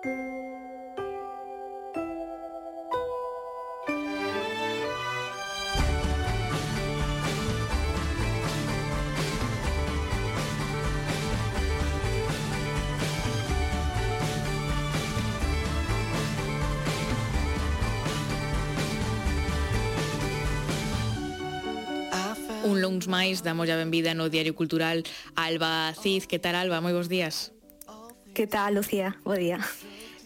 Un lóns máis damos a benvida no Diario Cultural Alba Cid. Que tal, Alba? Moi bos días. Que tal, Lucía? Bo día.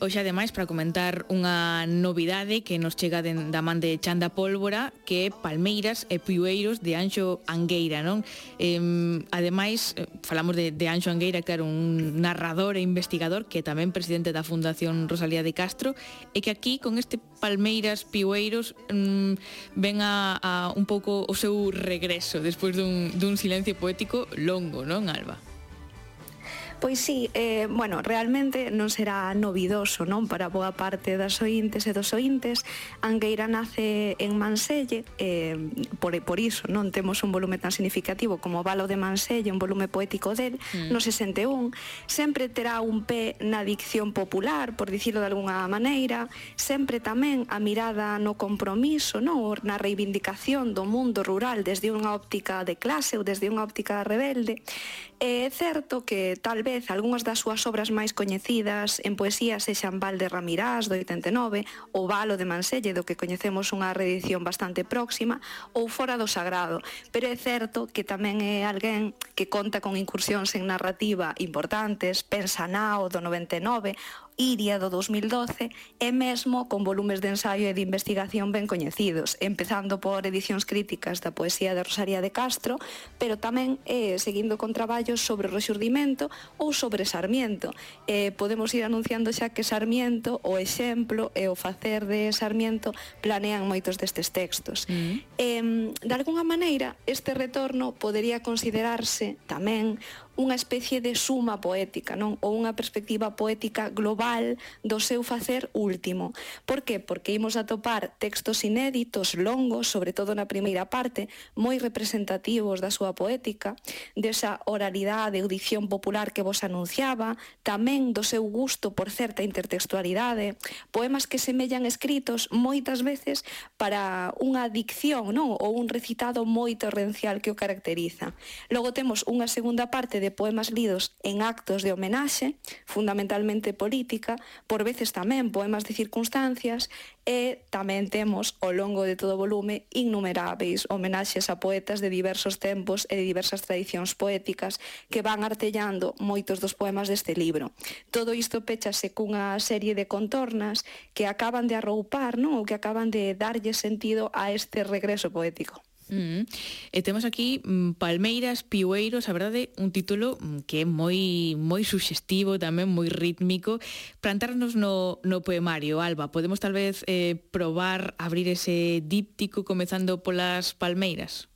Hoxe ademais para comentar unha novidade que nos chega de, da man de Chanda Pólvora que é Palmeiras e Piueiros de Anxo Angueira, non? Eh, ademais, falamos de, de Anxo Angueira, claro, un narrador e investigador que é tamén presidente da Fundación Rosalía de Castro e que aquí con este Palmeiras Piueiros mm, ven a, a un pouco o seu regreso despois dun, dun silencio poético longo, non, Alba? Pois sí, eh, bueno, realmente non será novidoso non para boa parte das ointes e dos ointes. Angueira nace en Manselle, eh, por, por iso non temos un volume tan significativo como Valo de Manselle, un volume poético del, mm. no 61. Sempre terá un pé na dicción popular, por dicirlo de alguna maneira, sempre tamén a mirada no compromiso, non? na reivindicación do mundo rural desde unha óptica de clase ou desde unha óptica rebelde. É certo que tal vez vez algunhas das súas obras máis coñecidas en poesía sexan Valde Ramirás do 89, O Valo de Manselle do que coñecemos unha reedición bastante próxima ou Fora do Sagrado, pero é certo que tamén é alguén que conta con incursións en narrativa importantes, pensa nao do 99 Iria do 2012 e mesmo con volumes de ensaio e de investigación ben coñecidos, empezando por edicións críticas da poesía de Rosaría de Castro, pero tamén eh, seguindo con traballos sobre o rexurdimento ou sobre Sarmiento. Eh, podemos ir anunciando xa que Sarmiento, o exemplo e o facer de Sarmiento planean moitos destes textos. Mm. Eh, de alguna maneira, este retorno podería considerarse tamén unha especie de suma poética, non? Ou unha perspectiva poética global global do seu facer último. Por que? Porque imos a topar textos inéditos, longos, sobre todo na primeira parte, moi representativos da súa poética, desa oralidade e audición popular que vos anunciaba, tamén do seu gusto por certa intertextualidade, poemas que semellan escritos moitas veces para unha dicción, non? Ou un recitado moi torrencial que o caracteriza. Logo temos unha segunda parte de poemas lidos en actos de homenaxe, fundamentalmente políticos, política, por veces tamén poemas de circunstancias, e tamén temos, ao longo de todo o volume, innumeráveis homenaxes a poetas de diversos tempos e de diversas tradicións poéticas que van artellando moitos dos poemas deste libro. Todo isto péchase cunha serie de contornas que acaban de arroupar, non? ou que acaban de darlle sentido a este regreso poético. Mm. E temos aquí mm, Palmeiras, Piueiros, a verdade, un título mm, que é moi moi suxestivo, tamén moi rítmico. Plantarnos no, no poemario, Alba, podemos tal vez eh, probar abrir ese díptico comezando polas Palmeiras?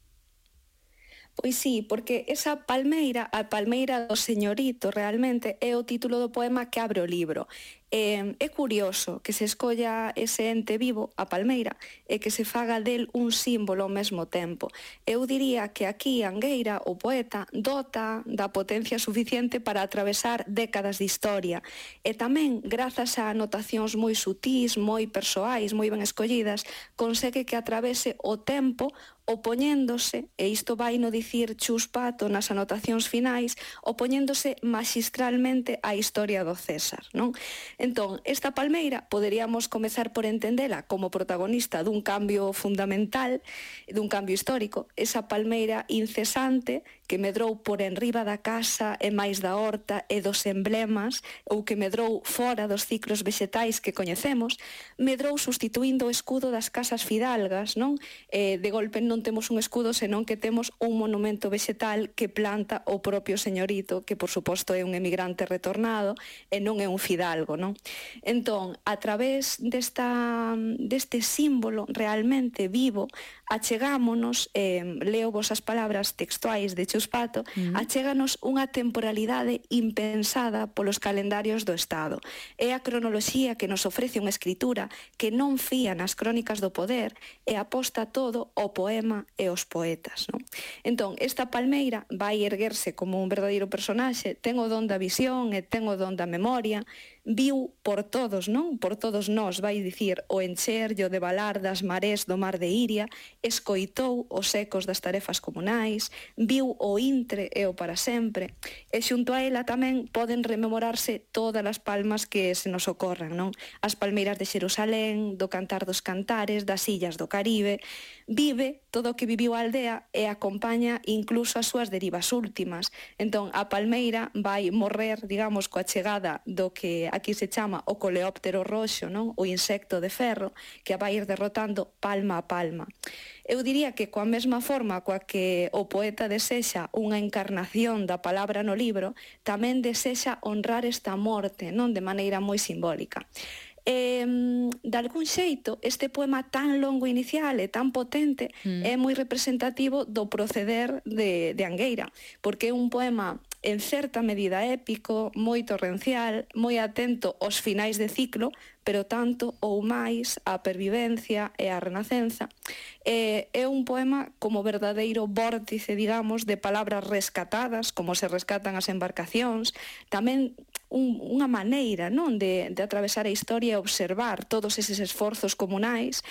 Pois sí, porque esa palmeira, a palmeira do señorito realmente é o título do poema que abre o libro. Eh, é curioso que se escolla ese ente vivo, a palmeira, e que se faga del un símbolo ao mesmo tempo. Eu diría que aquí Angueira, o poeta, dota da potencia suficiente para atravesar décadas de historia. E tamén, grazas a anotacións moi sutís, moi persoais, moi ben escollidas, consegue que atravese o tempo opoñéndose, e isto vai no dicir Chus Pato nas anotacións finais, opoñéndose magistralmente á historia do César, non? Entón, esta palmeira poderíamos comezar por entendela como protagonista dun cambio fundamental, dun cambio histórico, esa palmeira incesante que medrou por enriba da casa e máis da horta e dos emblemas, ou que medrou fora dos ciclos vexetais que coñecemos, medrou sustituindo o escudo das casas fidalgas, non? Eh, de golpe non temos un escudo, senón que temos un monumento vexetal que planta o propio señorito, que por suposto é un emigrante retornado e non é un fidalgo, non? non? Entón, a través desta, deste símbolo realmente vivo, achegámonos, eh, leo vos as palabras textuais de Chuspato, mm. achéganos unha temporalidade impensada polos calendarios do Estado. É a cronoloxía que nos ofrece unha escritura que non fía nas crónicas do poder e aposta todo ao poema e aos poetas. Non? Entón, esta palmeira vai erguerse como un verdadeiro personaxe, ten o don da visión e ten o don da memoria, viu por todos, non? Por todos nós, vai dicir, o encher, de Balar das marés do mar de Iria escoitou os ecos das tarefas comunais, viu o intre e o para sempre, e xunto a ela tamén poden rememorarse todas as palmas que se nos ocorran, non? As palmeiras de Xerusalén, do cantar dos cantares, das illas do Caribe, vive todo o que viviu a aldea e acompaña incluso as súas derivas últimas. Entón, a palmeira vai morrer, digamos, coa chegada do que aquí se chama o coleóptero roxo, non? o insecto de ferro, que a vai ir derrotando palma a palma. Eu diría que coa mesma forma coa que o poeta desexa unha encarnación da palabra no libro, tamén desexa honrar esta morte, non de maneira moi simbólica eh, de algún xeito este poema tan longo inicial e tan potente mm. é moi representativo do proceder de, de Angueira, porque é un poema en certa medida épico, moi torrencial, moi atento aos finais de ciclo, pero tanto ou máis á pervivencia e á renacenza. É, é un poema como verdadeiro vórtice, digamos, de palabras rescatadas, como se rescatan as embarcacións, tamén un, unha maneira non de, de atravesar a historia e observar todos eses esforzos comunais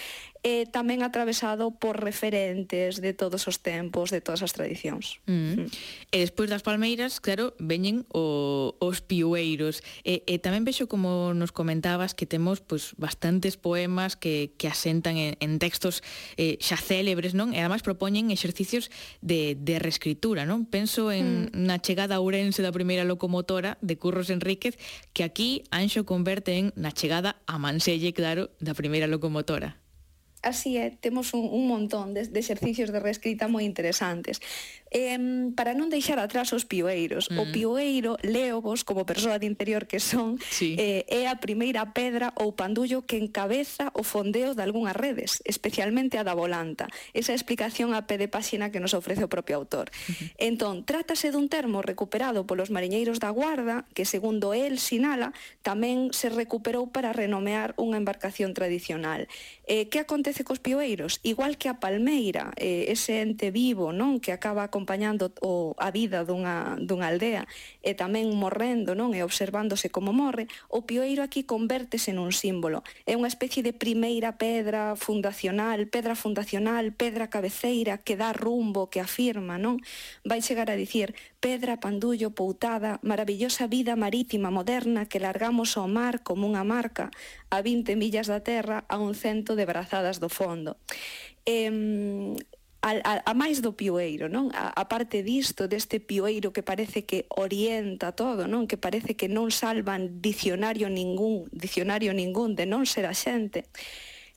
e tamén atravesado por referentes de todos os tempos, de todas as tradicións. Mm. Mm. E despois das palmeiras, claro, veñen o, os piueiros. E, e tamén vexo como nos comentabas que temos pues, bastantes poemas que, que asentan en, en textos eh, xa célebres, non? E además propoñen exercicios de, de reescritura, non? Penso en mm. na chegada a Ourense da primeira locomotora de Curros Enríquez, que aquí Anxo converte en na chegada a Manselle, claro, da primeira locomotora así é, temos un, un montón de, de exercicios de reescrita moi interesantes. Eh, para non deixar atrás os pioeiros. Mm. O pioeiro, leovos, como persoa de interior que son, sí. eh, é a primeira pedra ou pandullo que encabeza o fondeo de algunhas redes, especialmente a da volanta. Esa explicación a pé de páxina que nos ofrece o propio autor. Uh -huh. Entón, trátase dun termo recuperado polos mariñeiros da Guarda, que segundo el sinala, tamén se recuperou para renomear unha embarcación tradicional. Eh, que acontece cos pioeiros? Igual que a palmeira, eh, ese ente vivo non que acaba acompañando o, a vida dunha, dunha aldea e tamén morrendo non e observándose como morre, o pioeiro aquí convértese nun símbolo. É unha especie de primeira pedra fundacional, pedra fundacional, pedra cabeceira que dá rumbo, que afirma, non? Vai chegar a dicir pedra, pandullo, poutada, maravillosa vida marítima moderna que largamos ao mar como unha marca a 20 millas da terra a un cento de brazadas do fondo. Eh, a, a, a máis do pioeiro, non? A, a parte disto, deste pioeiro que parece que orienta todo, non? Que parece que non salvan dicionario ningún, dicionario ningún de non ser a xente.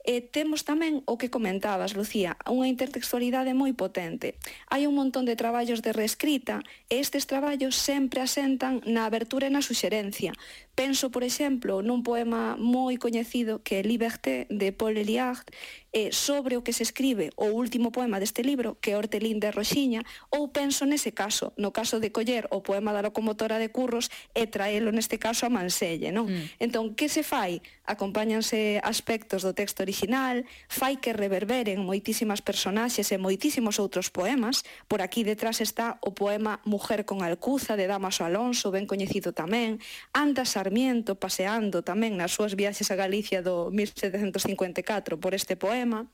E temos tamén o que comentabas, Lucía, unha intertextualidade moi potente. Hai un montón de traballos de reescrita e estes traballos sempre asentan na abertura e na suxerencia, Penso, por exemplo, nun poema moi coñecido que é Liberté de Paul Eliard, eh, sobre o que se escribe o último poema deste libro, que é Hortelín de Roxiña, ou penso nese caso, no caso de coller o poema da locomotora de Curros e traelo neste caso a Manselle, non? Mm. Entón, que se fai? Acompáñanse aspectos do texto original, fai que reverberen moitísimas personaxes e moitísimos outros poemas, por aquí detrás está o poema Mujer con Alcuza de Damaso Alonso, ben coñecido tamén, Andas Sarmiento paseando tamén nas súas viaxes a Galicia do 1754 por este poema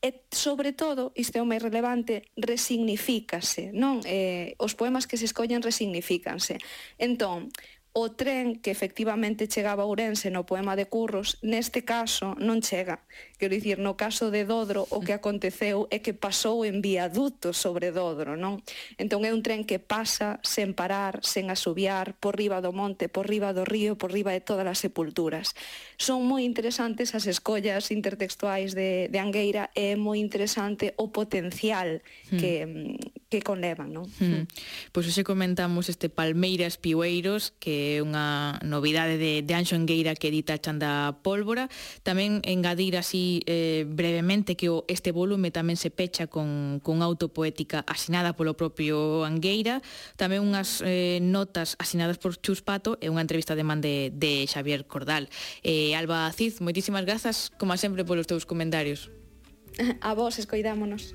e sobre todo, isto é o máis relevante, resignifícase, non? Eh, os poemas que se escollen resignifícanse. Entón, o tren que efectivamente chegaba a Ourense no poema de Curros, neste caso non chega. Quero dicir, no caso de Dodro, o que aconteceu é que pasou en viaduto sobre Dodro, non? Entón é un tren que pasa sen parar, sen asubiar, por riba do monte, por riba do río, por riba de todas as sepulturas. Son moi interesantes as escollas intertextuais de, de Angueira e é moi interesante o potencial hmm. que, mm que conlevan, non? Mm. Pois hoxe comentamos este Palmeiras Piueiros, que é unha novidade de, de Anxo Engueira que edita Chanda Pólvora. Tamén engadir así eh, brevemente que o, este volume tamén se pecha con, con autopoética asinada polo propio Angueira, tamén unhas eh, notas asinadas por Chus Pato e unha entrevista de man de, de Xavier Cordal. Eh, Alba Cid, moitísimas grazas, como sempre, polos teus comentarios. A vos, escoidámonos.